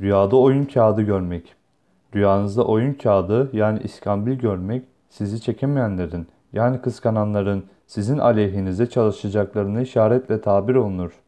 Rüyada oyun kağıdı görmek. Rüyanızda oyun kağıdı yani iskambil görmek sizi çekemeyenlerin yani kıskananların sizin aleyhinize çalışacaklarını işaretle tabir olunur.